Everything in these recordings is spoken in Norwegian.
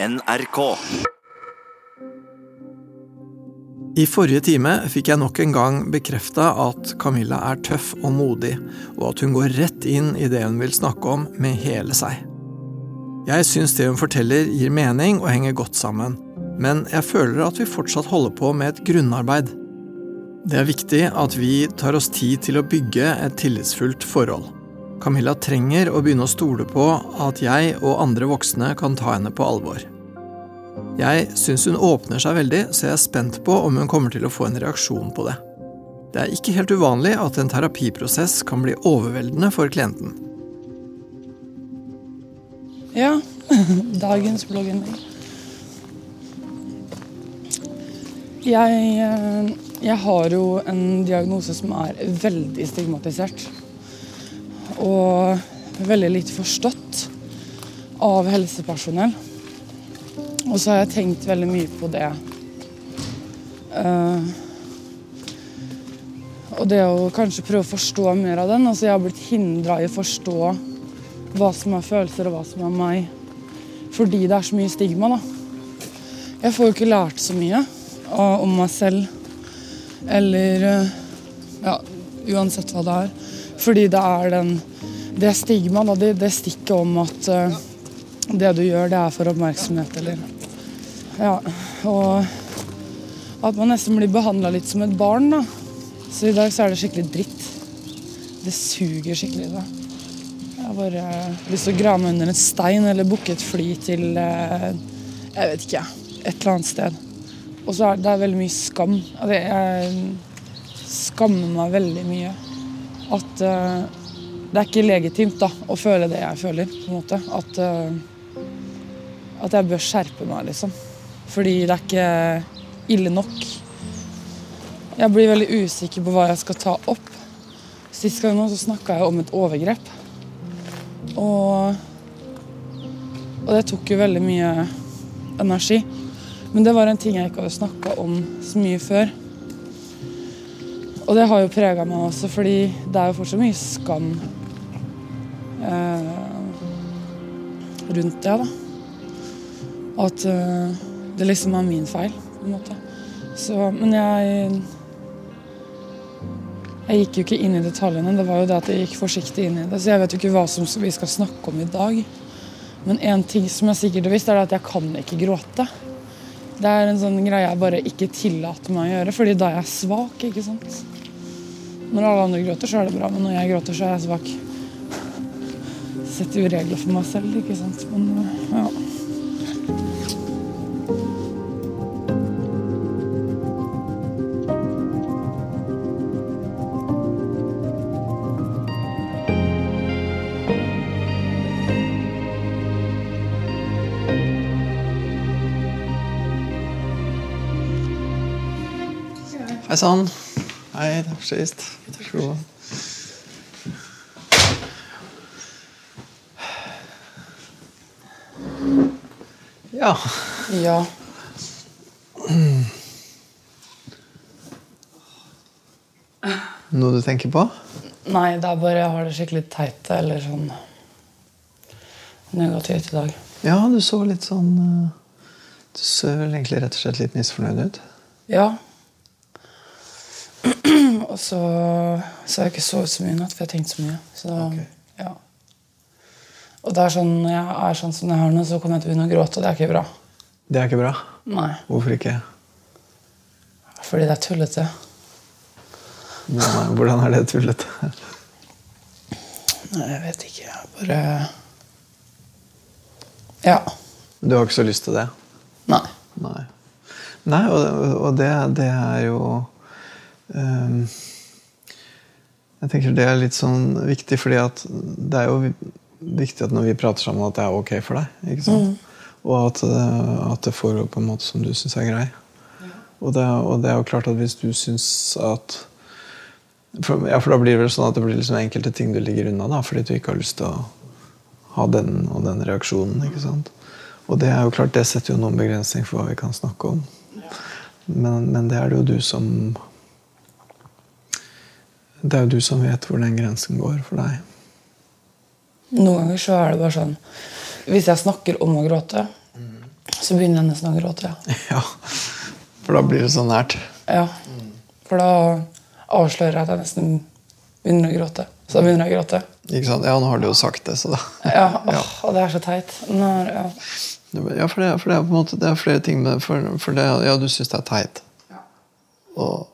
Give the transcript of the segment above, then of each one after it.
NRK. I forrige time fikk jeg nok en gang bekrefta at Camilla er tøff og modig, og at hun går rett inn i det hun vil snakke om med hele seg. Jeg syns det hun forteller gir mening og henger godt sammen, men jeg føler at vi fortsatt holder på med et grunnarbeid. Det er viktig at vi tar oss tid til å bygge et tillitsfullt forhold. Camilla trenger å begynne å stole på at jeg og andre voksne kan ta henne på alvor. Jeg syns hun åpner seg veldig, så jeg er spent på om hun kommer til å få en reaksjon på det. Det er ikke helt uvanlig at en terapiprosess kan bli overveldende for klienten. Ja. Dagens blogginnlegg. Jeg, eh, jeg har jo en diagnose som er veldig stigmatisert. Og veldig lite forstått av helsepersonell. Og så har jeg tenkt veldig mye på det. Uh, og det å kanskje prøve å forstå mer av den. Altså jeg har blitt hindra i å forstå hva som er følelser og hva som er meg. Fordi det er så mye stigma, da. Jeg får jo ikke lært så mye om meg selv. Eller uh, ja, uansett hva det er. Fordi det er den det stigma, da, det, det stikket om at uh, det du gjør, det er for oppmerksomhet, eller Ja. Og at man nesten blir behandla litt som et barn, da. Så i dag så er det skikkelig dritt. Det suger skikkelig. da. Jeg har bare lyst til å grave meg under en stein eller booke et fly til uh, jeg vet ikke, et eller annet sted. Og så er det er veldig mye skam. Altså, jeg skammer meg veldig mye. At eh, det er ikke legitimt da, å føle det jeg føler. på en måte. At, uh, at jeg bør skjerpe meg, liksom. Fordi det er ikke ille nok. Jeg blir veldig usikker på hva jeg skal ta opp. Sist gang nå så snakka jeg om et overgrep. Og, og det tok jo veldig mye energi. Men det var en ting jeg ikke hadde snakka om så mye før. Og det har jo prega meg også, fordi det er jo fortsatt mye skam eh, rundt det. da. At eh, det liksom er min feil, på en måte. Så, men jeg jeg gikk jo ikke inn i detaljene, det var jo det at jeg gikk forsiktig inn i det. Så jeg vet jo ikke hva som vi skal snakke om i dag. Men én ting som jeg sikkert har visst, er at jeg kan ikke gråte. Det er en sånn greie jeg bare ikke tillater meg å gjøre, fordi da er jeg svak. ikke sant? Når alle andre gråter, så er det bra, men når jeg gråter, så er jeg svak. Setter jo regler for meg selv, ikke sant. Men ja. Hei sann. Hei, takk for sist. Takk for god. Ja. ja. Noe du tenker på? Nei, det er bare jeg har det skikkelig teit eller sånn negativt i dag. Ja, du så litt sånn eh, Du ser vel egentlig rett og slett litt misfornøyd ut. Ja. Og så, så jeg ikke sovet så mye i natt, for jeg har tenkt så mye. Så, Ok. ja. Og det er sånn, når jeg er sånn som jeg har nå, så kommer jeg til å begynne å gråte, og det er ikke bra. Det er ikke bra. Nei, Hvorfor ikke? Fordi det er tullete. Er- Hvordan er det tullete? Nei, jeg vet ikke. Jeg bare Ja. Du har ikke så lyst til det? Nei. Nei. Nei, og, og det, det er jo um, Jeg tenker det er litt sånn viktig, fordi at det er jo viktig at når vi prater sammen, at det er ok for deg. ikke sant? Og at, eh, at det foregår på en måte som du syns er grei. Og, det, og det er jo klart at hvis du syns at for, ja, for da blir det vel sånn at det blir liksom enkelte ting du ligger unna da, fordi du ikke har lyst til å ha den og den reaksjonen. ikke sant? Og det er jo klart, det setter jo noen begrensning for hva vi kan snakke om. Men, men det er det jo du som Det er jo du som vet hvor den grensen går for deg. Noen ganger så er det bare sånn Hvis jeg snakker om å gråte, Så begynner jeg nesten å gråte. Ja. Ja. For da blir det så nært. ja. For da avslører jeg at jeg nesten begynner å gråte. Så da begynner jeg å gråte. Ikke sant? Ja, nå har du jo sagt det, så da Ja, åh, og det er så teit. Nå, er- ja. Ja, for det, for det er på en måte Det er flere ting med For, for det, ja, du syns det er teit. Og,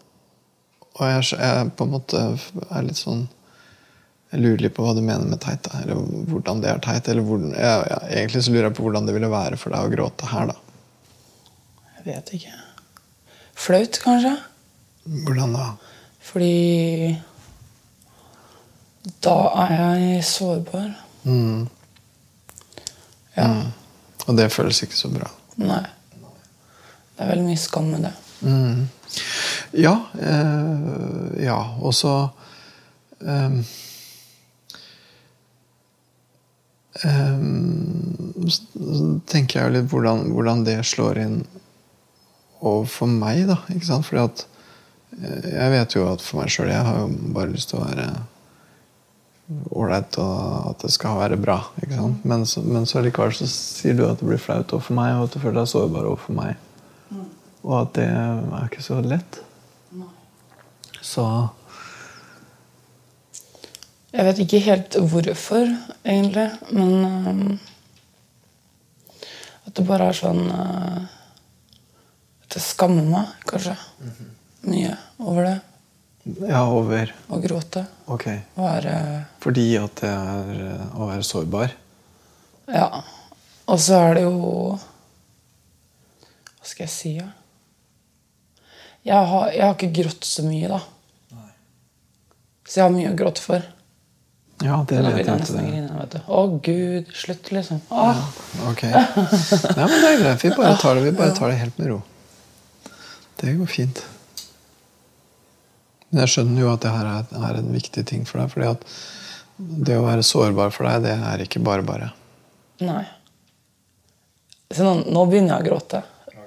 og jeg, jeg på en måte er litt sånn Jeg lurer litt på hva du mener med teit. Da. Eller hvordan det er teit. Eller hvordan, ja, ja, egentlig så lurer jeg på hvordan det ville være for deg å gråte her, da. Jeg vet ikke. Flaut, kanskje? Hvordan da? Fordi da er jeg sårbar. Mm. Ja. Og det føles ikke så bra. Nei. Det er veldig mye skam med det. Mm. Ja. Eh, ja. Og så eh, eh, så tenker jeg jo litt hvordan, hvordan det slår inn overfor meg, da. Ikke sant? Fordi at eh, jeg vet jo at for meg sjøl Jeg har jo bare lyst til å være ålreit og at det skal være bra. Ikke sant? Men, så, men så likevel så sier du at det blir flaut overfor meg, og at du føler deg sårbar overfor meg. Og at det er ikke så lett. Så Jeg vet ikke helt hvorfor, egentlig, men um, At det bare er sånn uh, At jeg skammer meg, kanskje. Mye over det. ja, over Å gråte. Ok. Være Fordi at det er eh, å være sårbar? Ja. Og så er det jo Hva skal jeg si, da? Jeg har, jeg har ikke grått så mye, da. Nei. Så jeg har mye å gråte for. Ja, det vet jeg ikke. Det. grine. vet. Å, gud. Slutt, liksom. Åh. Ok. Nei, men det er greit. Vi bare tar det, vi bare tar det helt med ro. Det går fint. Men jeg skjønner jo at det her er, er en viktig ting for deg. fordi at det å være sårbar for deg, det er ikke bare bare. Nei. Så nå, nå begynner jeg å gråte.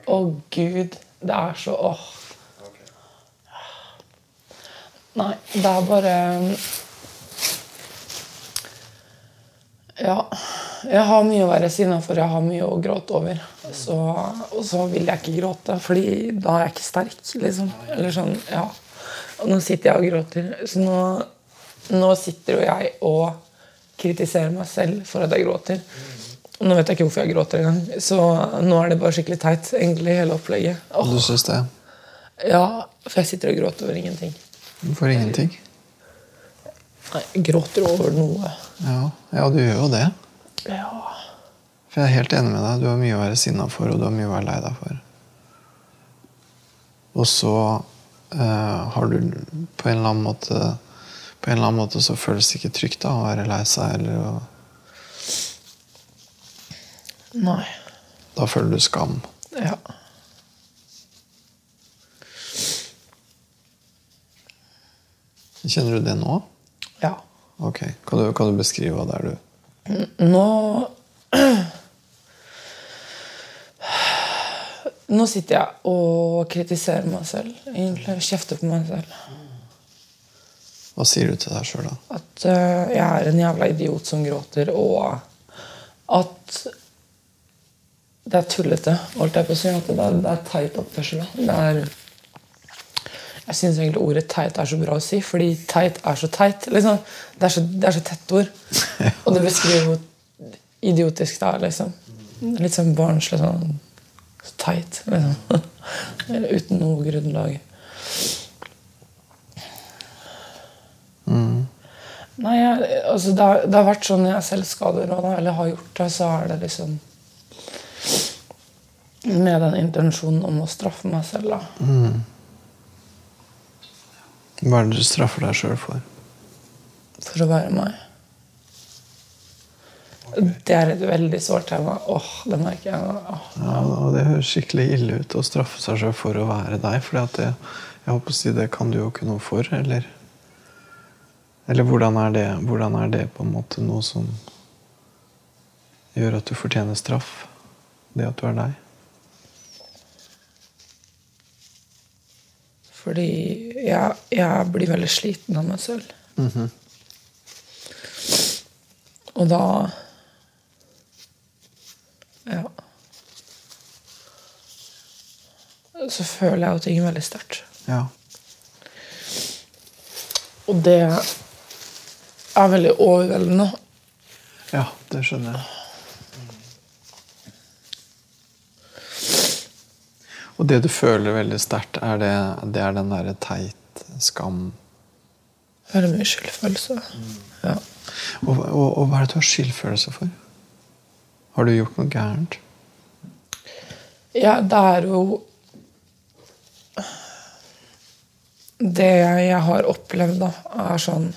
Å, gud. Det er så åh. Nei, det er bare Ja. Jeg har mye å være sinna for. Jeg har mye å gråte over. Så, og så vil jeg ikke gråte, Fordi da er jeg ikke sterk. liksom. Eller sånn, ja. Og nå sitter jeg og gråter. Så nå, nå sitter jo jeg og kritiserer meg selv for at jeg gråter. Og nå vet jeg ikke hvorfor jeg gråter engang. Så nå er det bare skikkelig teit, egentlig, hele opplegget. Åh, Du syns det? ja, For jeg sitter og gråter over ingenting. For ingenting? Nei, jeg gråter over noe. Ja, ja du gjør jo det. Ja. For jeg er helt enig med deg. Du har mye å være sinna for, og du har mye å være lei deg for. Og så eh, har du på en eller annen måte På en eller annen måte så føles det ikke trygt da, å være lei seg. Eller å, Nei. da føler du skam. Ja. Kjenner du det nå? Ok, Kan du, kan du beskrive hva det er du Nå Nå sitter jeg og kritiserer meg selv. Egentlig Kjefter på meg selv. Hva sier du til deg sjøl, da? At uh, jeg er en jævla idiot som gråter, og at det er tullete. Holdt jeg på å si at det er, det er teit oppførsel. Det er Jeg syns egentlig ordet teit er så bra å si, fordi teit er så teit. Liksom. Det, er så, det er så tett ord. Og det beskriver hvor idiotisk det er. liksom. Litt sånn barnslig sånn så teit. liksom. Uten noe grunnlag. Nei, jeg, altså det, har, det har vært sånn jeg selv skader og eller har gjort det, så er det liksom med den intensjonen om å straffe meg selv. da. Hva er det du straffer deg sjøl for? For å være meg. Det er et veldig sårt tema. Åh, det merker jeg. Åh. Ja, og Det høres skikkelig ille ut å straffe seg sjøl for å være deg. For det, jeg håper å si, det kan du jo ikke noe for. Eller, eller hvordan, er det, hvordan er det på en måte noe som gjør at du fortjener straff? Det at du er deg? Fordi jeg, jeg blir veldig sliten av meg selv. Og da Ja. så føler jeg jo ting veldig sterkt. Ja. Og det er veldig overveldende. ja, det skjønner jeg. Og det du føler veldig sterkt, er det, det er den derre teit skam Veldig mye skyldfølelse. Ja. og, og, og hva er det du har skyldfølelse for? Har du gjort noe gærent? ja, det er jo Det jeg har opplevd, da, er sånn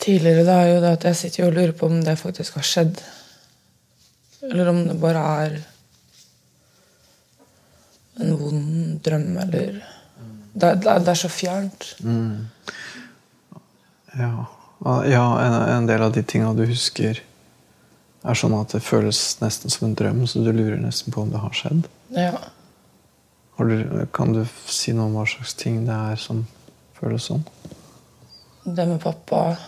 Tidligere det er jo det at jeg sitter og lurer på om det faktisk har skjedd. Eller om det bare er en vond drøm, eller Det, det, det er så fjernt. Ja, Ah, ja en, en del av de tinga du husker, er sånn at det føles nesten som en drøm, så du lurer nesten på om det har skjedd. Ja. Har du, kan du si noe om hva slags ting det er som føles sånn? Det med pappa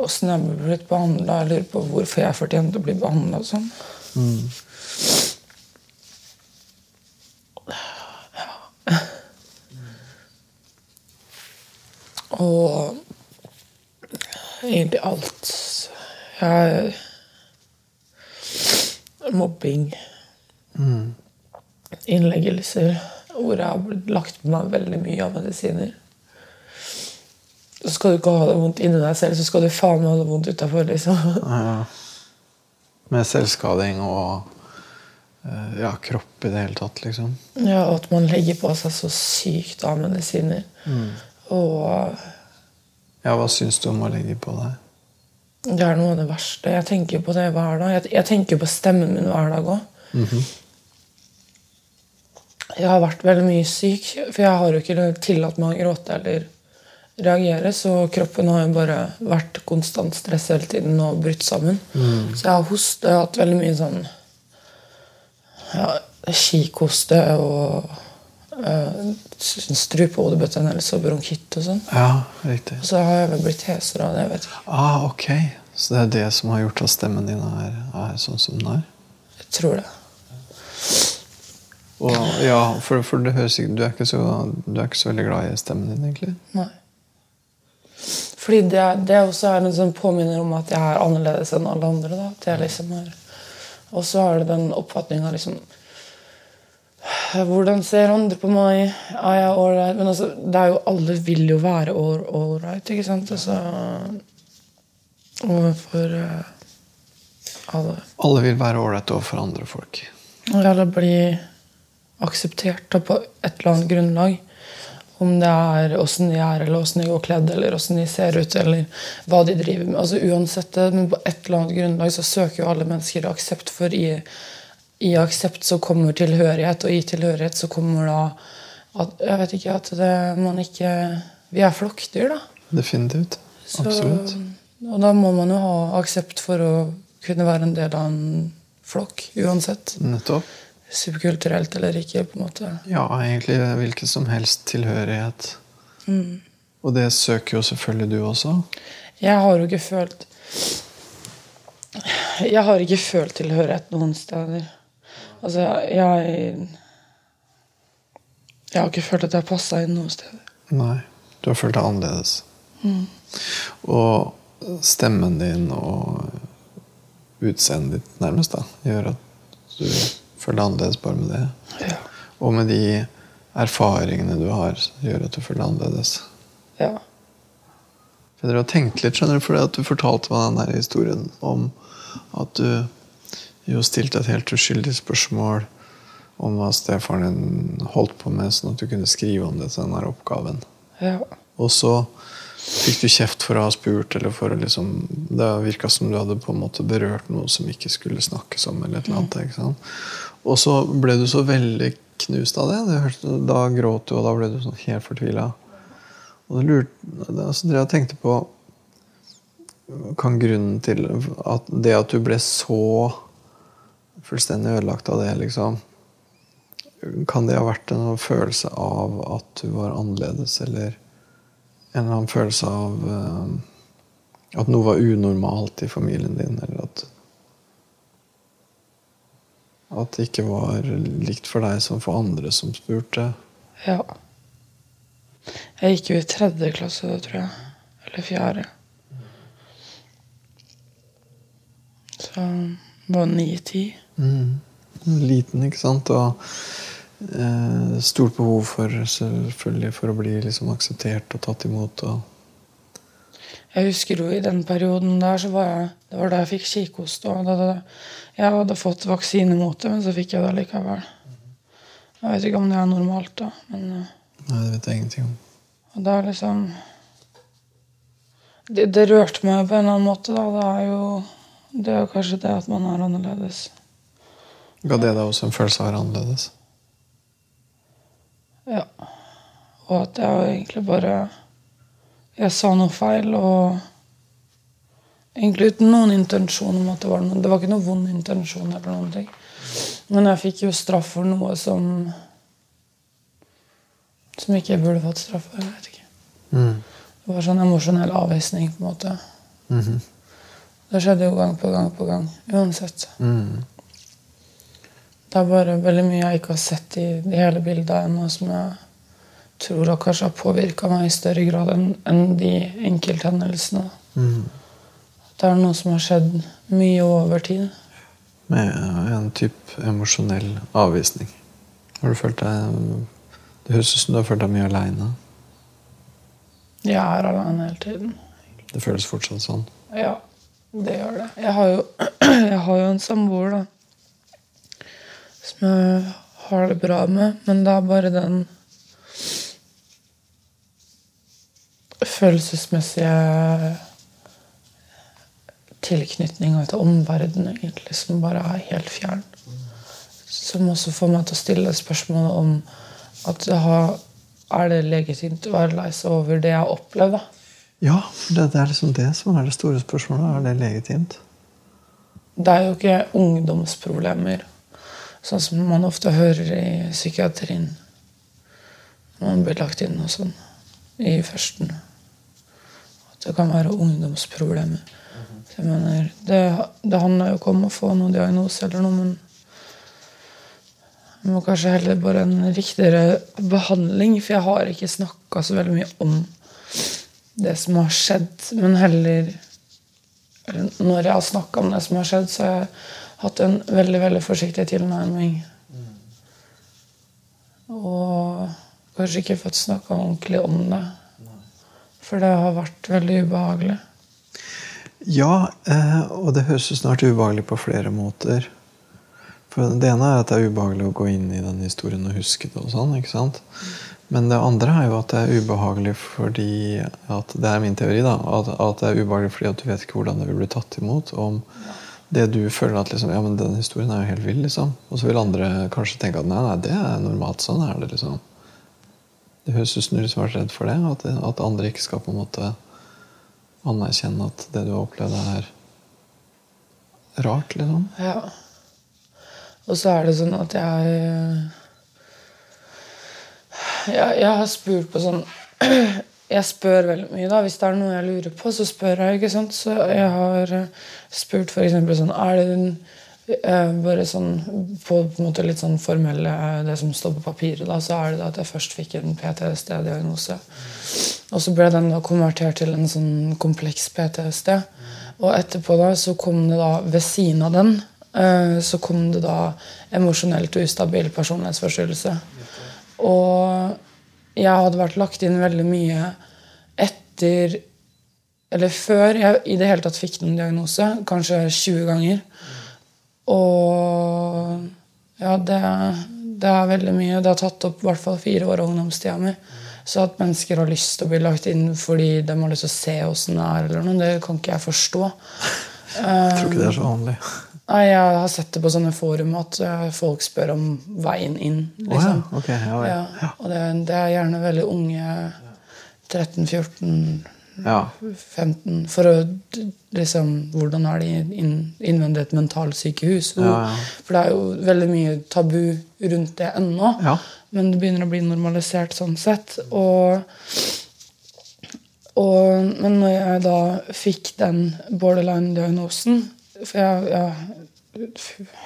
Åssen jeg ble blitt behandla. Jeg lurer på hvorfor jeg fortjente å bli behandla sånn. Og egentlig alt. Jeg Mobbing. Innleggelser. Hvor jeg har blitt lagt på meg veldig mye av medisiner. Så skal du ikke ha det vondt inni deg selv, så skal du faen meg ha det vondt utafor. Liksom. Ja. Med selvskading og eh, ja, kropp i det hele tatt, liksom. Ja, og at man legger på seg så sykt av medisiner. Og Ja, hva syns du om å legge på deg? det er noe av det verste. Jeg tenker på det hver dag. Jeg, jeg tenker på stemmen min hver dag òg. Jeg har vært veldig mye syk, for jeg har jo ikke tillatt meg å gråte eller reagere. Så kroppen har jo bare vært konstant stress hele tiden og brutt sammen. Så jeg har hostet, hatt veldig mye sånn ja, kikhoste og uh, strupehodebetennelse og bronkitt og sånn. Ja, riktig. Og så har jeg vel blitt hesere av det. vet ikke. Ah, ok. Så det er det som har gjort at stemmen din er, er sånn som den er? Jeg tror det. Og, ja, for, for det høres ikke, du, er ikke så, du er ikke så veldig glad i stemmen din, egentlig? Nei. Fordi det, det også er en sånn påminner om at jeg er annerledes enn alle andre. da. At jeg liksom er... Og så er det den oppfatninga liksom Hvordan ser andre på meg? Er jeg ålreit? Men altså, det er jo, alle vil jo være ålreit, ikke sant? Altså, overfor uh, alle. Alle vil være ålreite overfor andre folk. Eller bli akseptert på et eller annet grunnlag. Om det er åssen de er, eller åssen de går kledd, eller åssen de ser ut, eller hva de driver med. Altså Uansett det, men på et eller annet grunnlag så søker jo alle mennesker aksept. For i, i aksept så kommer tilhørighet, og i tilhørighet så kommer da at, Jeg vet ikke at det, man ikke Vi er flokkdyr, da. Definitivt. Absolutt. og da må man jo ha aksept for å kunne være en del av en flokk, uansett. Nettopp. Subkulturelt eller ikke, på en måte. Ja, egentlig hvilken som helst tilhørighet. Og det søker jo selvfølgelig du også. Jeg har jo ikke følt Jeg har ikke følt tilhørighet noen steder. Altså, jeg Jeg har ikke følt at jeg har passa inn noen steder. Nei, du har følt deg annerledes. Og stemmen din og utseendet ditt nærmest da, gjør at du føler deg annerledes bare med det. Ja. Og med de erfaringene du har, gjør at du føler deg annerledes. ja. For dere har tenkt litt, skjønner du, fordi at du fortalte meg den der historien om at du jo stilte et helt uskyldig spørsmål om hva stefaren din holdt på med, sånn at du kunne skrive om det til den der oppgaven. ja. Og så fikk du kjeft for å ha spurt, eller for å liksom Det virka som du hadde på en måte berørt noe som ikke skulle snakkes om. eller et eller annet, ikke sant? Og så ble du så veldig knust av det. Da gråt du, og da ble du sånn helt fortvila. Og da lurte jeg og tenkte på Kan grunnen til at det at du ble så fullstendig ødelagt av det, liksom Kan det ha vært en følelse av at du var annerledes, eller en eller annen følelse av eh, at noe var unormalt i familien din, eller at At det ikke var likt for deg som for andre som spurte. Ja. Jeg gikk jo i tredje klasse tror jeg. Eller fjerde. Så det var ni-ti. Mm. Liten, ikke sant? Og eh, stort behov for selvfølgelig for å bli liksom akseptert og tatt imot. og jeg husker jo i den perioden der, så var jeg, det var da jeg fikk kikhoste. Og jeg hadde fått vaksine mot det, men så fikk jeg det likevel. Jeg vet ikke om det er normalt, da. Men, eh, Nei, det vet jeg ingenting om. Og det er liksom det, det, rørte meg på en eller annen måte, da. Det er jo det er kanskje det at man er annerledes. Ga det deg også en følelse av å være annerledes? Ja. Og at jeg egentlig bare Jeg sa noe feil, og egentlig uten noen intensjon om at det var noe Det var ikke noen vond intensjon eller noen ting. Men jeg fikk jo straff for noe som Som ikke jeg burde fått straff for. Jeg vet ikke. Mm. Det var sånn emosjonell avvisning, på en måte. Mm -hmm. Det skjedde jo gang på gang på gang. Uansett. Mm. Det er bare veldig mye jeg ikke har sett i, i hele bildet ennå, som jeg tror har kanskje har påvirka meg i større grad enn en de enkelthendelsene. Mm. Det er noe som har skjedd mye over tid. Med en type emosjonell avvisning. Har du følt deg Det høres ut som du har følt deg mye aleine. Jeg er alene hele tiden. Det føles fortsatt sånn? Ja, det gjør det. Jeg har jo, jeg har jo en samboer, da. Som jeg har det bra med. Men det er bare den følelsesmessige tilknytninga til omverdenen, egentlig, som bare er helt fjern. Som også får meg til å stille spørsmålet om at har er det legitimt å være lei seg over det jeg har opplevd? Ja, det, det, er liksom det som er det store spørsmålet. Er det legitimt? Det er jo ikke ungdomsproblemer, sånn som man ofte hører i psykiatrien. Man blir lagt inn og sånn i førsten. At det kan være ungdomsproblemer. Jeg mener, det, det handler jo ikke om å få noen diagnose eller noe, men det må kanskje heller bare en riktigere behandling, for jeg har ikke snakka så veldig mye om det som har skjedd. Men heller Når jeg har snakka om det som har skjedd, så har jeg hatt en veldig, veldig forsiktig tilnærming. Og kanskje ikke fått snakka ordentlig om det. For det har vært veldig ubehagelig. Ja, eh, og det høres snart ubehagelig på flere måter. For Det ene er at det er ubehagelig å gå inn i den historien og huske det. og sånn, ikke sant? Men det andre er jo at det er ubehagelig fordi at Det er min teori. da, at, at det er ubehagelig fordi at du vet ikke hvordan det vil bli tatt imot. Om det du føler at liksom, ja, men den historien er jo helt vill, liksom. Og så vil andre kanskje tenke at nei, nei, det er normalt. Sånn er det, liksom. Det høres ut som du liksom har vært redd for det. At, at andre ikke skal på en måte anerkjenne at det du har opplevd, er rart, liksom. Ja. Og så er det sånn at jeg Jeg, jeg har spurt på sånn Jeg spør veldig mye, da. Hvis det er noe jeg lurer på, så spør jeg. ikke sant? Så jeg har spurt f.eks. sånn Er det den eh, bare sånn på, på en måte litt sånn formelle det som står på papiret, da, så er det da at jeg først fikk en PTSD-diagnose. Og så ble den da konvertert til en sånn kompleks PTSD. Og etterpå da så kom det da ved siden av den Eh, så kom det da emosjonelt ustabil personlighetsforstyrrelse. Og jeg hadde vært lagt inn veldig mye etter Eller før jeg i det hele tatt fikk noen diagnose. Kanskje 20 ganger. Og ja, det, det er veldig mye. Det har tatt opp i hvert fall fire år av ungdomstida mi. Så at mennesker har lyst til å bli lagt inn fordi de har lyst til å se åssen det er, eller noe, det kan ikke jeg forstå. Jeg tror ikke det er så vanlig. Nei, Jeg har sett det på sånne forum at eh, folk spør om veien inn. Liksom. Oh, ja. Okay, ja, ja. ja, og det, det, er gjerne veldig unge 13-14 15 For å liksom Hvordan er de inn, innvendig et mentalsykehus? For det er jo veldig mye tabu rundt det ennå. Men det begynner å bli normalisert sånn sett. Og, og, men når jeg da fikk den borderline-diagnosen ja, jeg,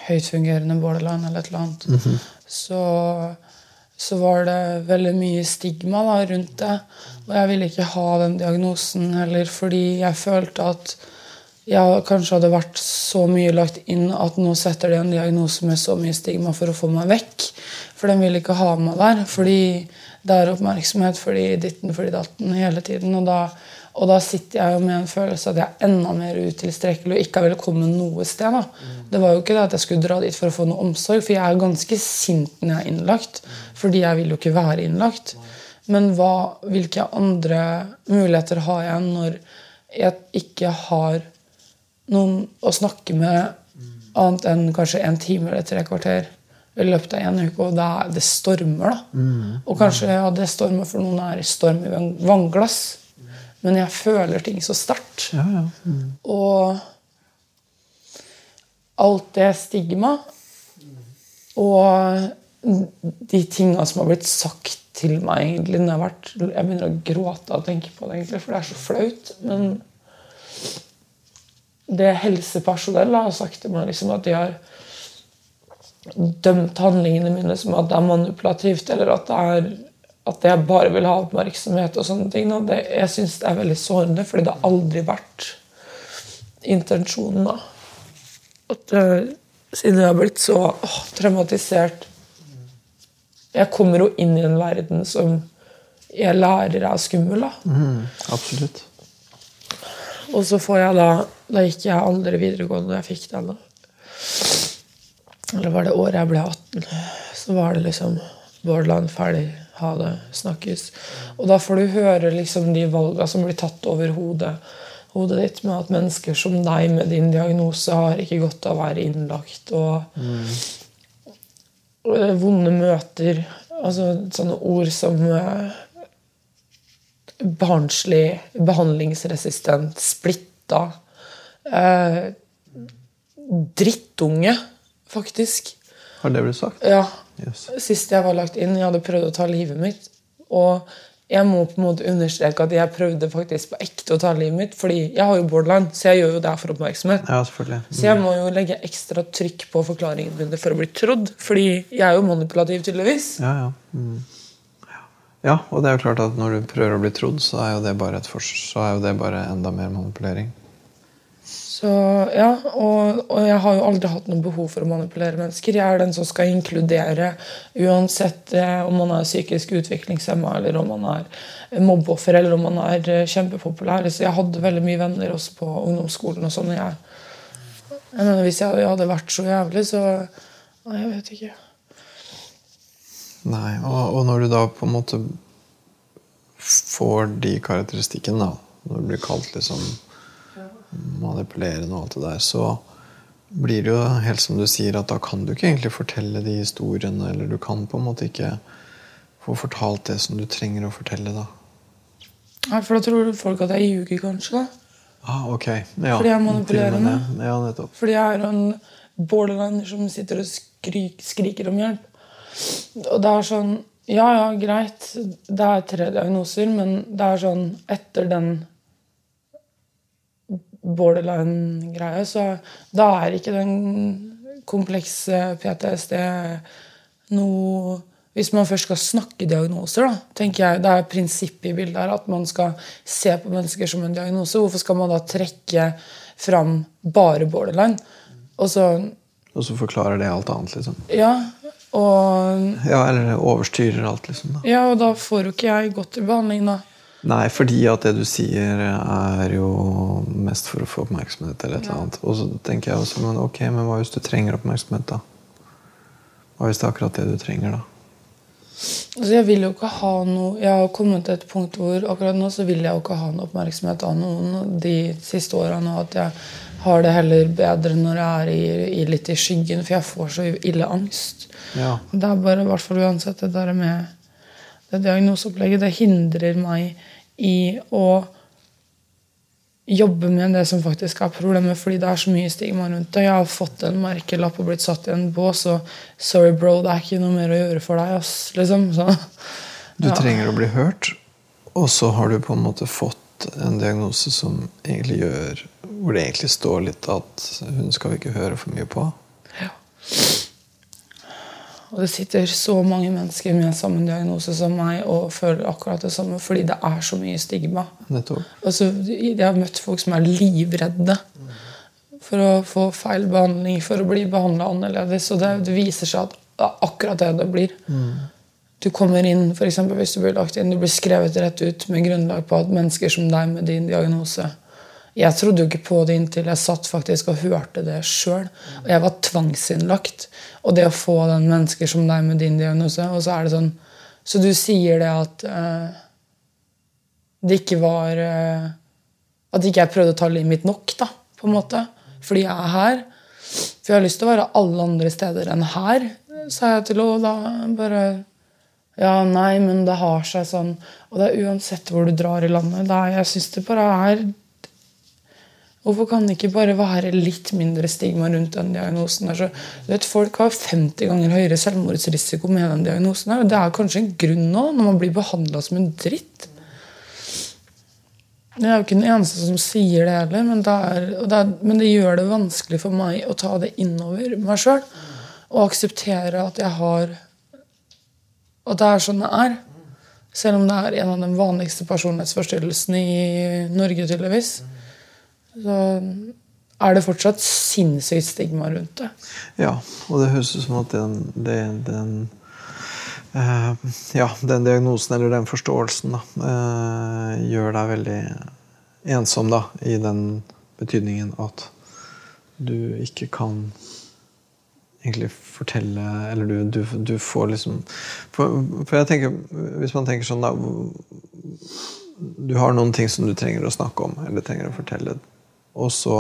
høytfungerende borderline eller et eller annet, så, så var det veldig mye stigma da, rundt det. Og jeg ville ikke ha den diagnosen heller, fordi jeg følte at jeg kanskje hadde vært så mye lagt inn at nå setter de en diagnose med så mye stigma for å få meg vekk. For de vil ikke ha meg der. Fordi det er oppmerksomhet fordi ditten fordi datten hele tiden. Og da, og da sitter jeg jo med en følelse at jeg er enda mer utilstrekkelig og ikke er velkommen noe sted. da. Det var jo ikke det at jeg skulle dra dit for å få noe omsorg, for jeg er ganske sint når jeg er innlagt. Fordi jeg vil jo ikke være innlagt. Men hva, hvilke andre muligheter har jeg når jeg ikke har noen å snakke med annet enn kanskje en time eller tre kvarter i løpet av en uke, og det, er, det stormer, da. Og kanskje ja, det stormer for noen er storm i vann- vannglass, men jeg føler ting så sterkt. Ja, ja. Og alt det stigma og de tinga som har blitt sagt til meg egentlig når jeg har vært Jeg begynner å gråte av å tenke på det, egentlig, for det er så flaut. Men det helsepersonell har sagt til meg liksom at de har dømt handlingene mine som at det er manipulativt, eller at det er at jeg bare vil ha oppmerksomhet og sånne ting. Og det, jeg syns det er veldig sårende, fordi det har aldri vært intensjonen. da. At eh, siden jeg har blitt så åh, traumatisert Jeg kommer jo inn i en verden som jeg lærer er skummel. da. Mm, absolutt. Og så får jeg da Da gikk jeg aldri videregående da jeg fikk den. da. Eller var det året jeg ble 18. Så var det liksom Borderland ferdig. Ha det. Snakkes. Og da får du høre liksom de valga som blir tatt over hodet, hodet ditt, med at mennesker som deg med din diagnose har ikke godt av å være innlagt. Og, mm. er vonde møter. Altså sånne ord som eh, barnslig, behandlingsresistent, splitta. Eh, drittunge, faktisk. Har det blitt sagt? Ja. Yes. Sist jeg var lagt inn, jeg hadde prøvd å ta livet mitt. Og jeg må på en måte understreke at jeg prøvde faktisk på ekte å ta livet mitt. Fordi jeg har jo borderline, så jeg gjør jo det for oppmerksomhet. Ja, selvfølgelig. Så jeg må jo legge ekstra trykk på forklaringen mine for å bli trodd. Fordi jeg er jo manipulativ, tydeligvis. Ja, ja. Mm. ja. Og det er jo klart at når du prøver å bli trodd, så er jo det bare, så er jo det bare enda mer manipulering. Så ja, og, og jeg har jo aldri hatt noe behov for å manipulere mennesker. Jeg er den som skal inkludere, uansett eh, om man er psykisk utviklingshemma, eller om man er mobbeoffer, eller om man er eh, kjempepopulær. Så jeg hadde veldig mye venner også på ungdomsskolen. og sånn. Jeg, jeg mener, Hvis jeg, hadde vært så jævlig, så Nei, jeg vet ikke. Nei, og, og når du da på en måte får de karakteristikkene, da, når du blir kalt liksom manipulerende og alt det der, så blir det jo helt som du sier, at da kan du ikke egentlig fortelle de historiene, eller du kan på en måte ikke få fortalt det som du trenger å fortelle, da. Nei, For da tror folk at jeg ljuger, kanskje. da. Ah, ok. Ja, Fordi jeg er manipulerende. Ja, nettopp. Fordi jeg er en borderliner som sitter og skrik, skriker om hjelp. Og det er sånn Ja, ja, greit, det er tre diagnoser, men det er sånn Etter den borderline-greia, så da er ikke den komplekse PTSD noe Hvis man først skal snakke diagnoser, da, tenker jeg, det er prinsippet i bildet her at man skal se på mennesker som en diagnose. Hvorfor skal man da trekke fram bare borderline? Og så Og så forklarer det alt annet, liksom. Ja. Og, Ja, eller overstyrer alt, liksom. da. ja, og da får jo ikke jeg gått i behandling, da. Nei, fordi at det du sier, er jo mest for å få oppmerksomhet. eller et eller annet. Og så tenker jeg også, men ok, men hva hvis du trenger oppmerksomhet, da? Hva hvis det er akkurat det du trenger, da? Altså, jeg vil jo ikke ha noe Jeg har kommet til et punkt hvor akkurat nå så vil jeg jo ikke ha noe oppmerksomhet av noen de siste åra nå. At jeg har det heller bedre når jeg er i, i litt i skyggen, for jeg får så ille angst. Ja. Det er bare, i hvert fall uansett, det der med det diagnoseopplegget, det hindrer meg i å jobbe med det som faktisk er problemet, fordi det er så mye stigma rundt det. Jeg har fått en merkelapp og blitt satt i en bås, og sorry, bro, det er ikke noe mer å gjøre for deg. Ass, liksom. så, Du trenger å bli hørt, og så har du på en måte fått en diagnose som egentlig gjør Hvor det egentlig står litt at hun skal vi ikke høre for mye på. Ja. Og det sitter så mange mennesker med samme diagnose som meg og føler akkurat det samme fordi det er så mye stigma. Altså, jeg har møtt folk som er livredde for å få feil behandling, for å bli behandla annerledes. Og det, det, viser seg at det er akkurat det det blir. Mm. Du kommer inn, for eksempel, hvis du blir lagt inn, du blir skrevet rett ut med grunnlag på at mennesker som deg med din diagnose Jeg trodde jo ikke på det inntil jeg satt faktisk og hørte det sjøl. Og jeg var tvangsinnlagt. Og det å få den mennesker som deg med din diagnose Og så er det sånn Så du sier det at uh, det ikke var uh, At ikke jeg prøvde å ta livet mitt nok, da, på en måte. Fordi jeg er her. For jeg har lyst til å være alle andre steder enn her, sa jeg til henne. Da bare Ja, nei, men det har seg sånn. Og det er uansett hvor du drar i landet. Da, jeg syns det bare er Hvorfor kan det ikke bare være litt mindre stigma rundt den diagnosen? Altså, vet, folk har 50 ganger høyere selvmordsrisiko med den diagnosen. Og det er kanskje en grunn nå, når man blir behandla som en dritt. Jeg er jo ikke den eneste som sier det heller, men det, er, det er, men det, gjør det vanskelig for meg å ta det innover meg sjøl. Og akseptere at jeg har At det er sånn det er. Selv om det er en av de vanligste personlighetsforstyrrelsene i Norge, tydeligvis. Så er det fortsatt sinnssykt stigma rundt det. Ja, og det høres ut som at den, den, den Uh, ja, den diagnosen eller den forståelsen da, uh, gjør deg veldig ensom, da, i den betydningen at du ikke kan egentlig fortelle Eller du, du, du får liksom for, for, jeg tenker, Hvis man tenker sånn, da Du har noen ting som du trenger å snakke om, eller trenger å fortelle, og så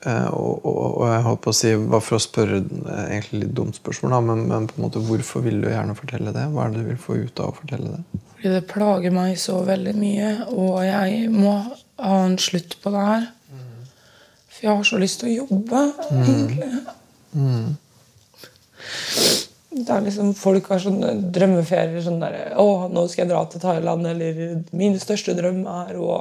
Eh, og, og, og, jeg holdt på å si, bare for å spørre eh, egentlig litt dumt spørsmål, da, men, men, på en måte, hvorfor vil du gjerne fortelle det? Hva er det du vil få ut av å fortelle det? Fordi det plager meg så veldig mye, og jeg må ha en slutt på det her. For jeg har så lyst til å jobbe, mm. egentlig. Mm. Det er liksom, Folk har sånne drømmeferier. sånn der, 'Å, nå skal jeg dra til Thailand', eller 'Min største drøm er å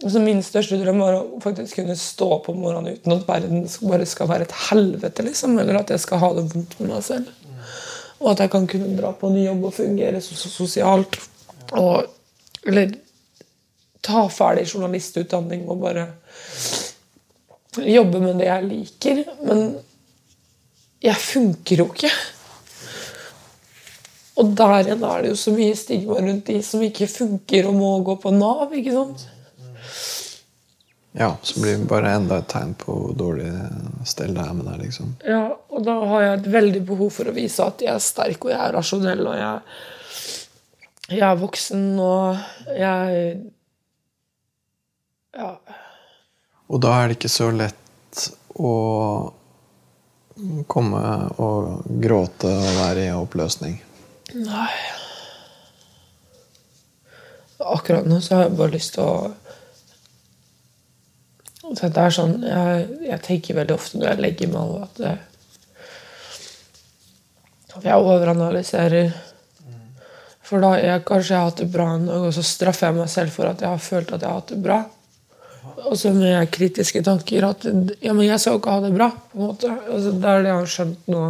Altså min største drøm var å faktisk kunne stå om morgenen uten at verden bare skal være et helvete. liksom, Eller at jeg skal ha det vondt med meg selv. Og at jeg kan kunne dra på ny jobb og fungere så, så sosialt. Og, eller ta ferdig journalistutdanning og bare jobbe med det jeg liker. Men jeg funker jo ikke. Og der igjen er det jo så mye stigma rundt de som ikke funker og må gå på Nav. ikke sant? Ja, så blir det bare enda et tegn på hvor dårlig stell det er med deg. liksom. Ja, og da har jeg et veldig behov for å vise at jeg er sterk og jeg er rasjonell og jeg, jeg er voksen og jeg Ja. Og da er det ikke så lett å komme og gråte og være i oppløsning? Nei. Akkurat nå så har jeg bare lyst til å så det er sånn, jeg, jeg, tenker veldig ofte når jeg legger meg, det, at jeg overanalyserer. For da jeg kanskje jeg har hatt det bra en dag, og så straffer jeg meg selv for at jeg har følt at jeg har hatt det bra. Og så med kritiske tanker at ja, men jeg skal ikke ha det bra. på en måte. Altså, det er det jeg har skjønt nå.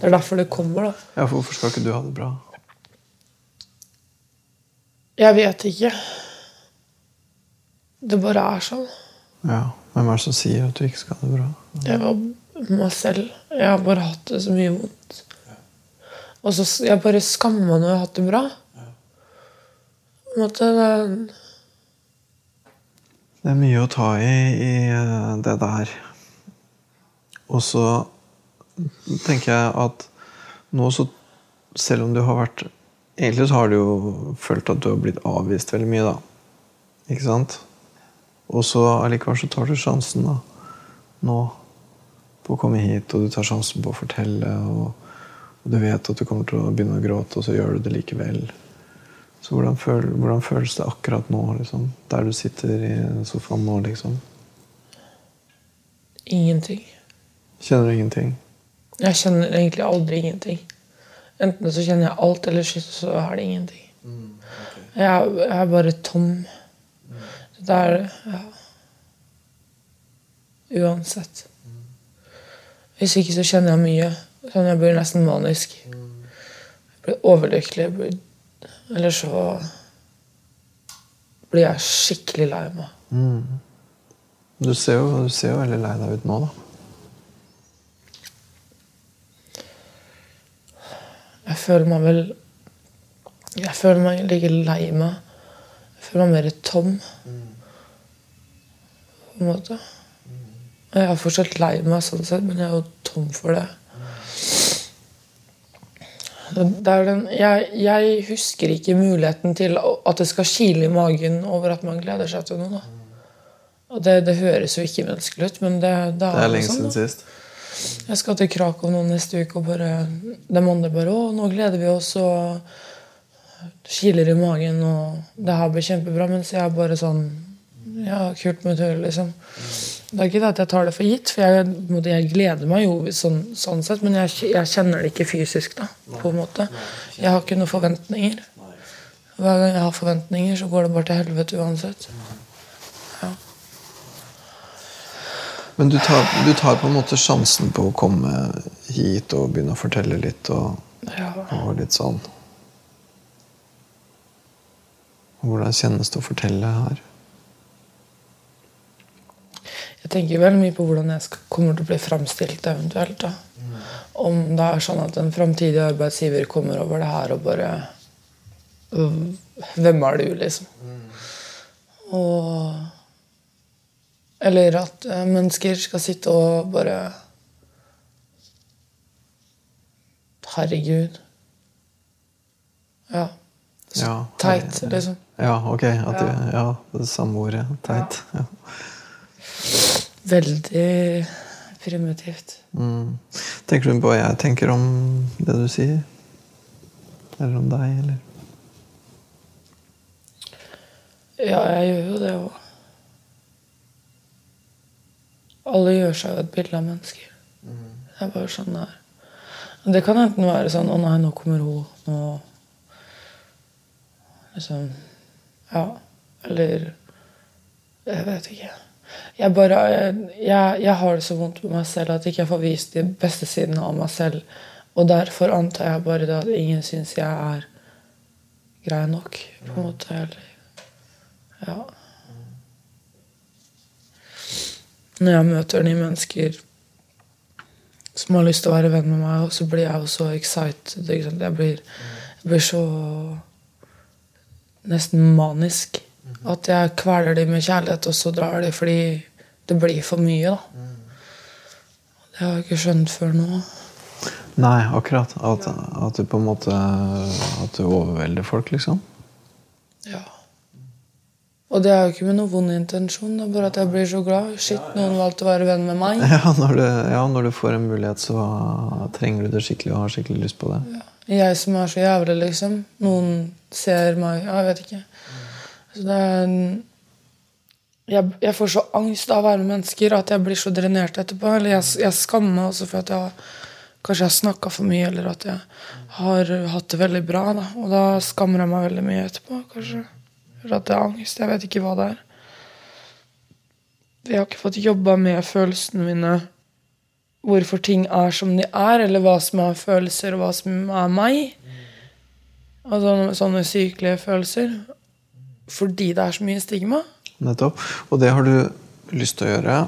Det er derfor det kommer. da. Ja, for Hvorfor skal ikke du ha det bra? Jeg vet ikke. Det bare er sånn. Ja. Hvem er det som sier at du ikke skal ha det bra? Jeg var meg selv. Jeg har bare hatt det så mye vondt. Og så Jeg bare skammer meg når jeg har hatt det bra. På en måte, det, det er mye å ta i i eh, det der. Og så tenker jeg at nå så Selv om du har vært Egentlig så har du jo følt at du har blitt avvist veldig mye, da. Ikke sant? Og så allikevel så tar du sjansen da, nå på å komme hit, og du tar sjansen på å fortelle. Og, og, du vet at du kommer til å begynne å gråte, og så gjør du det likevel. Så hvordan, føl, hvordan føles det akkurat nå, liksom? der du sitter i sofaen nå? liksom? Ingenting. Kjenner du ingenting? Jeg kjenner egentlig aldri ingenting. Enten så kjenner jeg alt, eller så er det ingenting. Mm, okay. Jeg, jeg er bare tom. Det er ja. Uansett. Hvis ikke så kjenner jeg mye. Sånn Jeg blir nesten manisk. Jeg blir overlykkelig. Jeg blir, eller så blir jeg skikkelig lei meg. Mm. Du, ser jo, du ser jo veldig lei deg ut nå, da. Jeg føler meg vel Jeg føler meg ikke lei meg. Føler meg mer tom. På en måte. Jeg er fortsatt lei meg, sånn sett, men jeg er jo tom for det. det den, jeg, jeg husker ikke muligheten til at det skal kile i magen over at man gleder seg til noe. Da. Og det, det høres jo ikke menneskelig ut, men det, det er, Det er lenge sånn, siden sist. Jeg skal til Krakow nå neste uke, og bare, de andre bare 'Å, nå gleder vi oss', og kiler i magen, og det her blir kjempebra. Mens jeg er bare sånn Ja, kult med tur, liksom. Det er ikke det at jeg tar det for gitt, for jeg, jeg gleder meg jo sånn, sånn sett, men jeg, jeg kjenner det ikke fysisk, da. på en måte. Jeg har ikke noen forventninger. Hver gang jeg har forventninger, så går det bare til helvete uansett. Ja. Men du tar, du tar på en måte sjansen på å komme hit og begynne å fortelle litt og, ja. og litt sånn. Hvordan kjennes det å fortelle her? Jeg tenker veldig mye på hvordan jeg skal, kommer til å bli framstilt eventuelt. da. Om det er sånn at en framtidig arbeidsgiver kommer over det her og bare «Øh, Hvem er du, liksom? Og Eller at eh, mennesker skal sitte og bare Herregud. Ja. Så Ja, teit, liksom. Ja, ok. At du, ja, det samme ordet. Teit. Ja. Veldig primitivt. Mm. Tenker du på hva jeg tenker om det du sier? Eller om deg, eller? Ja, jeg gjør jo det òg. Alle gjør seg jo et bilde av mennesker. Det er bare sånn det er. Det kan enten være sånn 'Å nei, nå kommer hun'. Nå Liksom Ja. Eller Jeg vet ikke. Jeg bare jeg, jeg har det så vondt med meg selv at jeg ikke får vist de beste sidene av meg selv. Og derfor antar jeg bare at ingen syns jeg er grei nok. på en måte, eller ja. Når jeg møter nye mennesker som har lyst til å være venn med meg, så blir jeg jo så excited. Jeg, blir, jeg blir så nesten manisk. At jeg kveler dem med kjærlighet, og så drar de fordi det blir for mye. da. Det har jeg ikke skjønt før nå. Nei, akkurat. At, at du på en måte At du overvelder folk, liksom. Ja. Og det er jo ikke med noen vond intensjon. Det er bare at jeg blir så glad. Shit, noen valgte å være venn med meg. Ja når, du, ja, når du får en mulighet, så trenger du det skikkelig og har skikkelig lyst på det. Jeg som er så jævlig, liksom. Noen ser meg jeg vet ikke. Så det er jeg, jeg får så angst av å være med mennesker at jeg blir så drenert etterpå. Eller jeg, jeg skammer meg også for at jeg kanskje har snakka for mye, eller at jeg har hatt det veldig bra. Da. Og da skammer jeg meg veldig mye etterpå. kanskje. Eller at det er angst. Jeg vet ikke hva det er. Jeg har ikke fått jobba med følelsene mine. Hvorfor ting er som de er, eller hva som er følelser, og hva som er meg. Og sånne, sykelige følelser. Fordi det er så mye stigma. Nettopp. Og det har du lyst til å gjøre.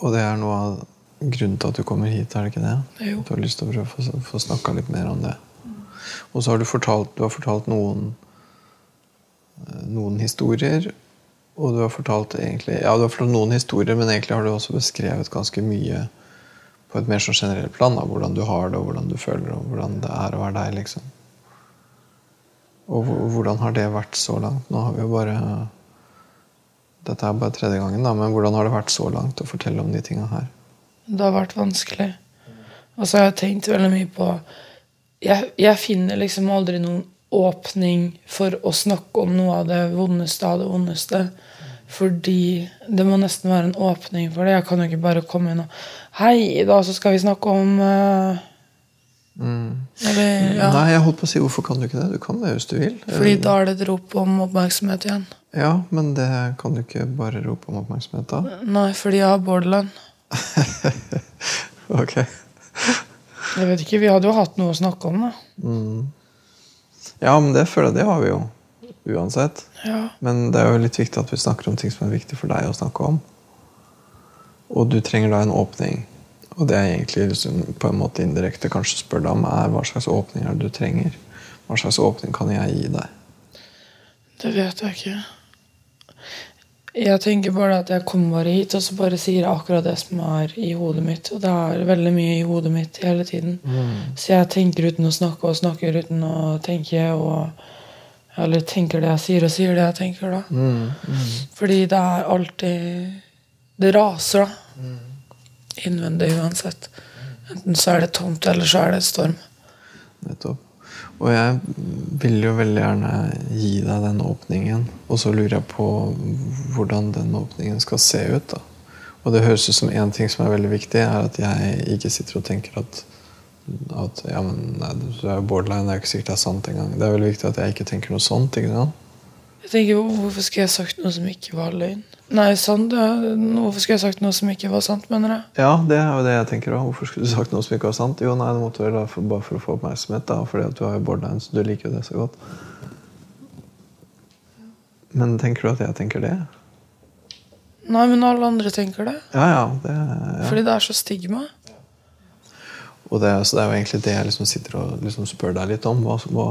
Og det er noe av grunnen til at du kommer hit, er det ikke det? Jo. Du har lyst til å prøve å få, få snakka litt mer om det. Og så har du fortalt, du har fortalt noen, eh, noen historier. Og du har fortalt egentlig Ja, du har fortalt noen historier, men egentlig har du også beskrevet ganske mye på et mer sånn generelt plan. Da, hvordan du har det, og hvordan du føler og hvordan det er å være deg. liksom. Og hvordan har det vært så langt? Nå har vi jo bare Dette er bare tredje gangen, da, men hvordan har det vært så langt å fortelle om de tinga her? Det har vært vanskelig. Og så har jeg tenkt veldig mye på Jeg, jeg finner liksom aldri noen åpning for å snakke om noe av det vondeste av det vondeste. Fordi det må nesten være en åpning for det. Jeg kan jo ikke bare komme inn og Hei, i dag så skal vi snakke om eh, Eller, ja. Nei, jeg holdt på å si hvorfor kan du ikke det? Du kan det hvis du vil. Fordi da er det et rop om oppmerksomhet igjen. Ja, men det kan du ikke bare rope om oppmerksomhet da. Nei, fordi jeg har borderline. Ok. Jeg vet ikke, Vi hadde jo hatt noe å snakke om, da. Ja, men det føler jeg det har vi jo. Uansett. Ja. Men det er jo litt viktig at vi snakker om ting som er viktig for deg å snakke om. Og du trenger da en åpning. Og det er egentlig liksom, på en måte indirekte kanskje spør deg om er hva slags åpning er det du trenger. Hva slags åpning kan jeg gi deg? Det vet jeg ikke. Jeg tenker bare at jeg kommer bare hit og så bare sier jeg akkurat det som er i hodet mitt. Og det er veldig mye i hodet mitt hele tiden. Så jeg tenker uten å snakke og snakker uten å tenke. og Eller tenker det jeg sier, og sier det jeg tenker, da. Fordi det er alltid Det raser, da. Innvendig uansett. Enten så er det tomt, eller så er det storm. Nettopp. Og jeg vil jo veldig gjerne gi deg den åpningen. Og så lurer jeg på hvordan den åpningen skal se ut. da. Og det høres ut som én ting som er veldig viktig, er at jeg ikke sitter og tenker at, at ja, men nei, er borderline, det er jo ikke sikkert det er sant engang. Det er veldig viktig at jeg ikke tenker noe sånt. ikke sant? Jeg tenker, Hvorfor skulle jeg sagt noe som ikke var løgn? Nei, sant, ja. Hvorfor skulle jeg sagt noe som ikke var sant, mener jeg? Ja, det er jo det jeg tenker òg. Hvorfor skulle du sagt noe som ikke var sant? Jo, nei, det måtte vel for, bare for å få oppmerksomhet, da, fordi at du har jo borderline, så du liker jo det så godt. Men tenker du at jeg tenker det? Nei, men alle andre tenker det. Ja, ja. Det, ja. Fordi det er så stigma. Og det, så det er jo egentlig det jeg liksom sitter og liksom spør deg litt om. Hva, hva,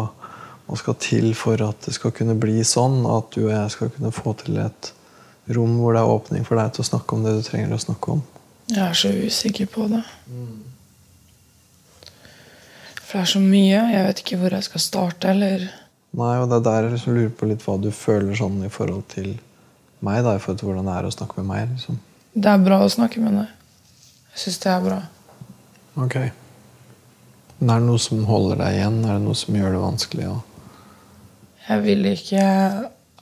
hva skal til for at det skal kunne bli sånn at du og jeg skal kunne få til et rom hvor det er åpning for deg til å snakke om det du trenger å snakke om? Jeg er så usikker på det. For det er så mye. Jeg vet ikke hvor jeg skal starte, eller Nei, og det er der jeg liksom lurer på litt hva du føler sånn i forhold til meg. da, I forhold til hvordan det er å snakke med meg. liksom. Det er bra å snakke med deg. Jeg syns det er bra. Ok. Men er det noe som holder deg igjen? Er det noe som gjør det vanskelig? Jeg vil ikke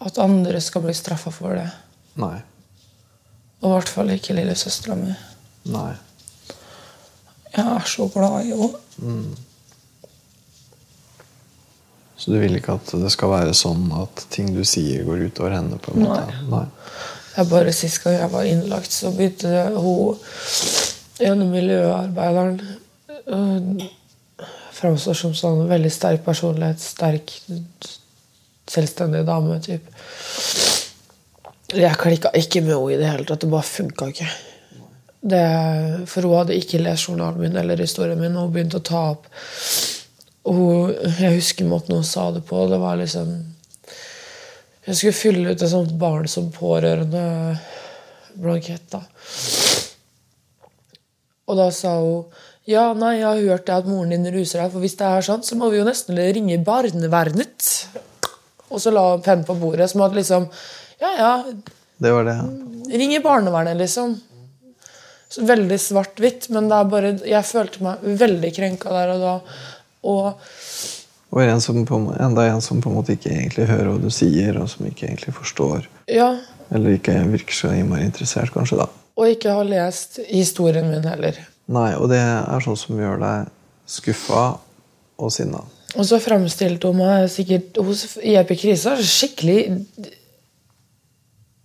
at andre skal bli straffa for det. Nei. Og i hvert fall ikke lillesøstera mi. Nei. Jeg er så glad i henne. Så du vil ikke at det skal være sånn at ting du sier, går utover henne? på en måte? Nei. Nei. er bare Sist gang jeg var innlagt, så begynte hun ene miljøarbeideren øh, Framstår som sånn veldig sterk personlighet, sterk, selvstendig dame. Typ. Jeg klikka ikke med henne i det hele tatt. Det bare funka ikke. Det, for hun hadde ikke lest journalen min eller historien min, og hun begynte å ta opp og Jeg husker måten hun sa det på. Det var liksom Jeg skulle fylle ut et sånt barn som pårørende-blankett. da. Og da sa hun ja, nei, jeg har hørt at moren din ruser deg, for hvis det er sant, så må vi jo nesten ringe barnevernet. Og så la pennen på bordet, som at liksom Ja, ja, Det var det. ringe barnevernet, liksom. Så veldig svart-hvitt, men det er bare Jeg følte meg veldig krenka der og da. Og Og en som på, enda en som på en måte ikke egentlig hører hva du sier, og som ikke egentlig forstår. ja, Eller ikke virker så innmari interessert, kanskje. da. og ikke har lest historien min heller. Nei, Og det er sånn som gjør deg skuffa og sinna. Og så fremstilte hun meg sikkert hos i Krisa skikkelig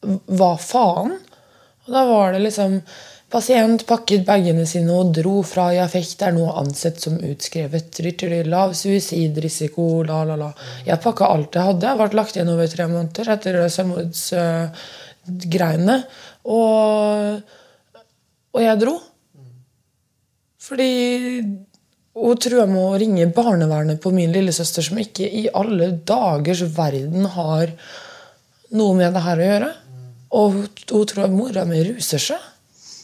Hva faen? Og da var det liksom Pasient pakket bagene sine og dro fra i affekt er nå ansett som utskrevet. Lav suicidrisiko, la, la, la. Jeg pakka alt jeg hadde. Jeg ble lagt igjen over tre måneder etter selvmordsgreiene. og, og jeg dro. Fordi hun trua med å ringe barnevernet på min lillesøster, som ikke i alle dagers verden har noe med det her å gjøre. Og hun, tror at mora mi ruser seg.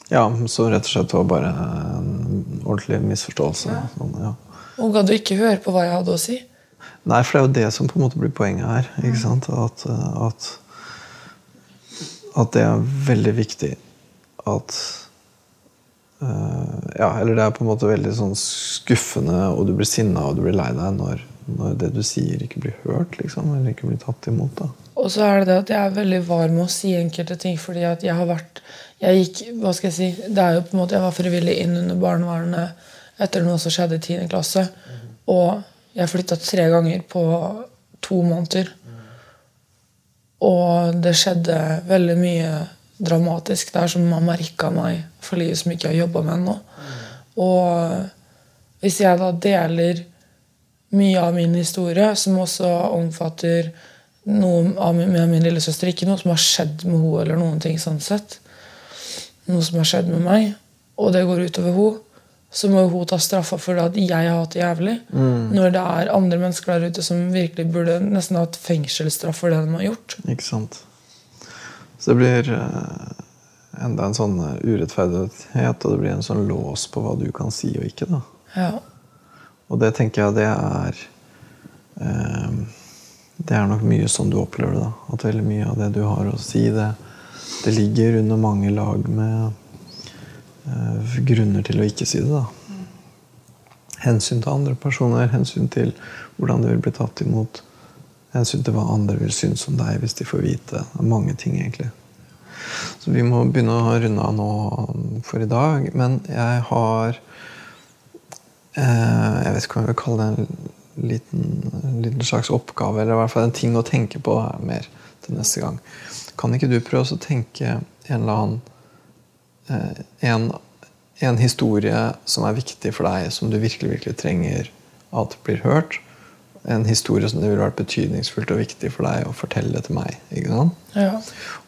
Ja, så rett og slett var bare en ordentlig misforståelse. Sånn, ja. Hun gadd ikke høre på hva jeg hadde å si. Nei, for det er jo det som på en måte blir poenget her. ikke sant? At, at, at det er veldig viktig at eh, Ja, eller det er på en måte veldig sånn skuffende, og du blir sinna og du blir lei deg når, når det du sier, ikke blir hørt, liksom. Eller ikke blir tatt imot. da. Og så er det det at jeg er veldig var med å si enkelte ting fordi at jeg har vært jeg gikk, hva skal jeg si, det er jo på en måte, jeg var frivillig inn under barnevernet etter noe som skjedde i 10. klasse. Og jeg flytta tre ganger på to måneder. Og det skjedde veldig mye dramatisk der som har merka meg for livet som ikke har jobba med ennå. Og hvis jeg da deler mye av min historie, som også omfatter noe av min, med min lillesøster, ikke noe som har skjedd med henne, eller noen ting sånn sett, noe som har skjedd med meg, og det går utover henne, så må hun ta straffa for at jeg har hatt det jævlig. Mm. Når det er andre mennesker der ute som virkelig burde nesten hatt fengselsstraff for det de har gjort. Ikke sant. Så det blir eh, enda en sånn eh, urettferdighet, og det blir en sånn lås på hva du kan si og ikke. da. Ja. Og det tenker jeg det er eh, Det er nok mye sånn du opplever det. da. At veldig mye av det du har å si, det, det ligger under mange lag med eh, grunner til å ikke si det. da. Hensyn til andre personer, hensyn til hvordan det vil bli tatt imot. Hensyn til hva andre vil synes om deg hvis de får vite. Mange ting, egentlig. Så vi må begynne å runde av nå for i dag. Men jeg har eh, Jeg vet ikke hva jeg vil kalle det en liten, en liten slags oppgave, eller i hvert fall en ting å tenke på mer til neste gang. Kan ikke du prøve å tenke en eller annen eh, en, en historie som er viktig for deg, som du virkelig, virkelig trenger at blir hørt? En historie som det ville vært betydningsfullt og viktig for deg å fortelle til meg. ikke sant? Ja.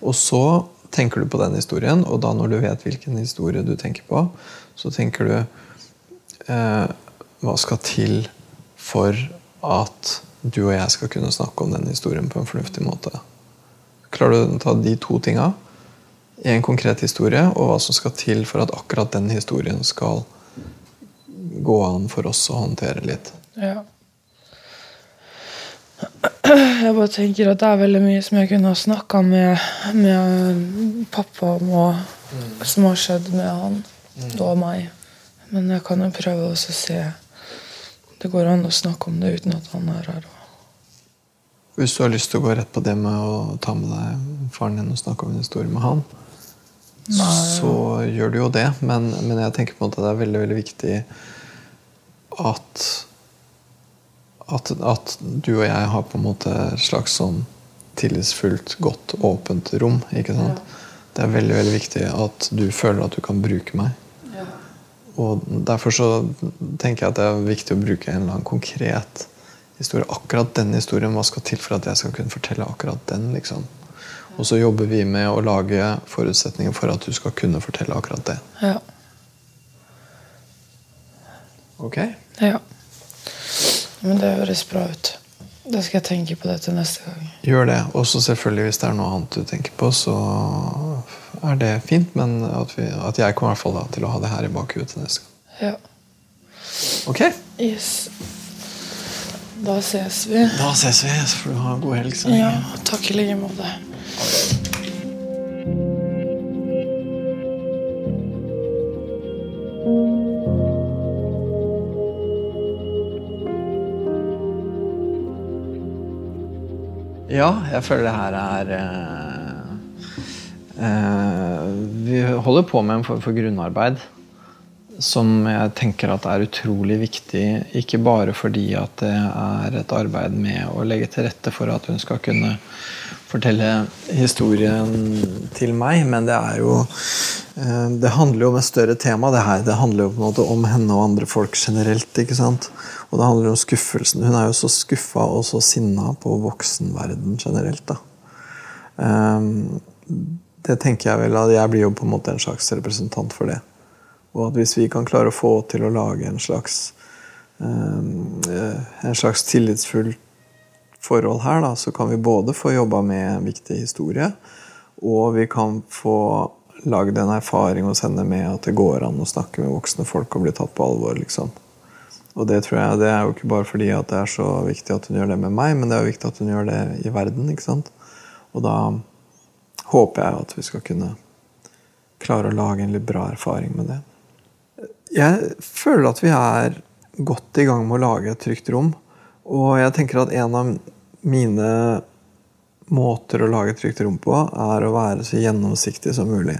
Og så tenker du på den historien, og da når du vet hvilken historie du tenker på, så tenker du eh, Hva skal til for at du og jeg skal kunne snakke om den historien på en fornuftig måte? Klarer du å ta de to tinga i en konkret historie, og hva som skal til for at akkurat den historien skal gå an for oss å håndtere litt? Ja. Jeg bare tenker at det er veldig mye som jeg kunne ha snakka med, med pappa om, og som har skjedd med han og meg. Men jeg kan jo prøve også å se Det går an å snakke om det uten at han er her. Hvis du har lyst til å gå rett på det med å ta med deg faren din og snakke om en historie med han, så gjør du jo det. Men, men jeg tenker på at det er veldig, veldig viktig at, at at du og jeg har på en måte et slags sånn tillitsfullt, godt, åpent rom. ikke sant? Det er veldig veldig viktig at du føler at du kan bruke meg. Og Derfor så tenker jeg at det er viktig å bruke en eller annen konkret historie. Akkurat den historien, hva skal til for at jeg skal kunne fortelle akkurat den? liksom? Og så jobber vi med å lage forutsetninger for at du skal kunne fortelle akkurat det. Ja. Ok? ja. Men det høres bra ut. Da skal jeg tenke på det til neste gang. Gjør det. Og så selvfølgelig, hvis det er noe annet du tenker på, så er det fint. Men at, vi, at jeg kommer i hvert fall da, til å ha det her i bakhuet til neste gang. Ja. Ok? Yes. Da ses vi. Da ses vi. Så får du ha en god helg. så lenge. Ja, takk i like måte. Ja, jeg føler det her er eh, eh, Vi holder på med en form for grunnarbeid som jeg tenker at er utrolig viktig. Ikke bare fordi at det er et arbeid med å legge til rette for at hun skal kunne fortelle historien til meg, men det er jo eh, Det handler jo om et større tema, det her. Det handler jo på en måte om henne og andre folk generelt. ikke sant? Og det handler om skuffelsen. Hun er jo så skuffa og så sinna på voksenverden generelt. da. Um, det tenker jeg vel at jeg blir jo på en måte en slags representant for det. Og at hvis vi kan klare å få til å lage en slags eh, en slags tillitsfull forhold her, da, så kan vi både få jobba med en viktig historie, og vi kan få lagd en erfaring hos henne med at det går an å snakke med voksne folk og bli tatt på alvor. liksom. Og det tror jeg, det er jo ikke bare fordi at det er så viktig at hun gjør det med meg, men det er jo viktig at hun gjør det i verden. ikke sant? Og da håper jeg at vi skal kunne klare å lage en litt bra erfaring med det. Jeg føler at vi er godt i gang med å lage et trygt rom. Og jeg tenker at en av mine måter å lage et trygt rom på, er å være så gjennomsiktig som mulig.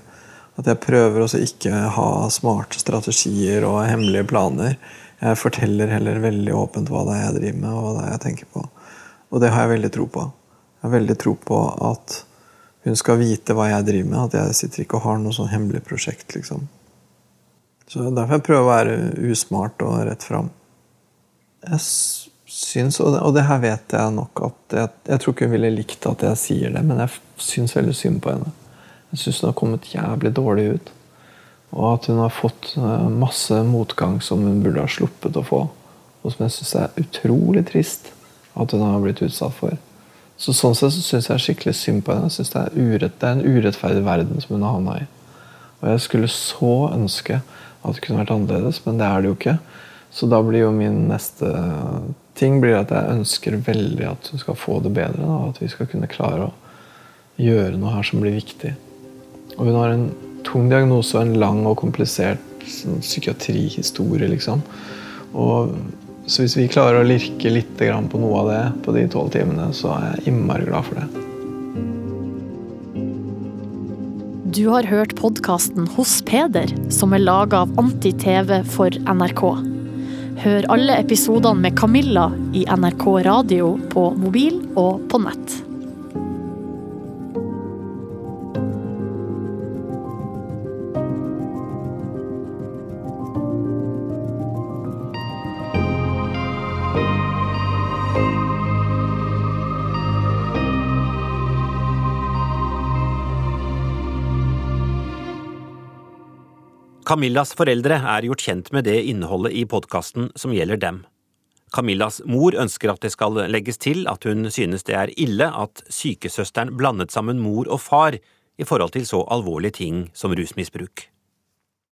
At jeg prøver også ikke ha smarte strategier og hemmelige planer. Jeg forteller heller veldig åpent hva det er jeg driver med, og hva det er jeg tenker på. Og det har jeg veldig tro på. Jeg har veldig tro på at hun skal vite hva jeg driver med. At jeg sitter ikke og har noe sånn hemmelig prosjekt, liksom. Så derfor jeg prøver å være usmart og rett fram. Jeg syns, og det, og det, her vet jeg nok at jeg, jeg, tror ikke hun ville likt at jeg sier det, men jeg syns veldig synd på henne. Jeg syns hun har kommet jævlig dårlig ut. Og at hun har fått eh, masse motgang som hun burde ha sluppet å få. Og som jeg syns er utrolig trist at hun har blitt utsatt for. Så Sånn sett så syns jeg skikkelig synd på henne. Jeg synes det er, urett, det er en urettferdig verden som hun har havna i. Og jeg skulle så ønske at det kunne vært annerledes, men det er det jo ikke. Så da blir jo min neste ting blir at jeg ønsker veldig at hun skal få det bedre. Da, at vi skal kunne klare å gjøre noe her som blir viktig. Og hun har en tung diagnose og en lang og komplisert sånn, psykiatrihistorie, liksom. Og, så hvis vi klarer å lirke litt på noe av det på de tolv timene, så er jeg innmari glad for det. Du har hørt podkasten Hos Peder, som er laga av Anti-TV for NRK. Hør alle episodene med Camilla i NRK radio på mobil og på nett. Camillas foreldre er gjort kjent med det innholdet i podkasten som gjelder dem. Camillas mor ønsker at det skal legges til at hun synes det er ille at sykesøsteren blandet sammen mor og far i forhold til så alvorlige ting som rusmisbruk.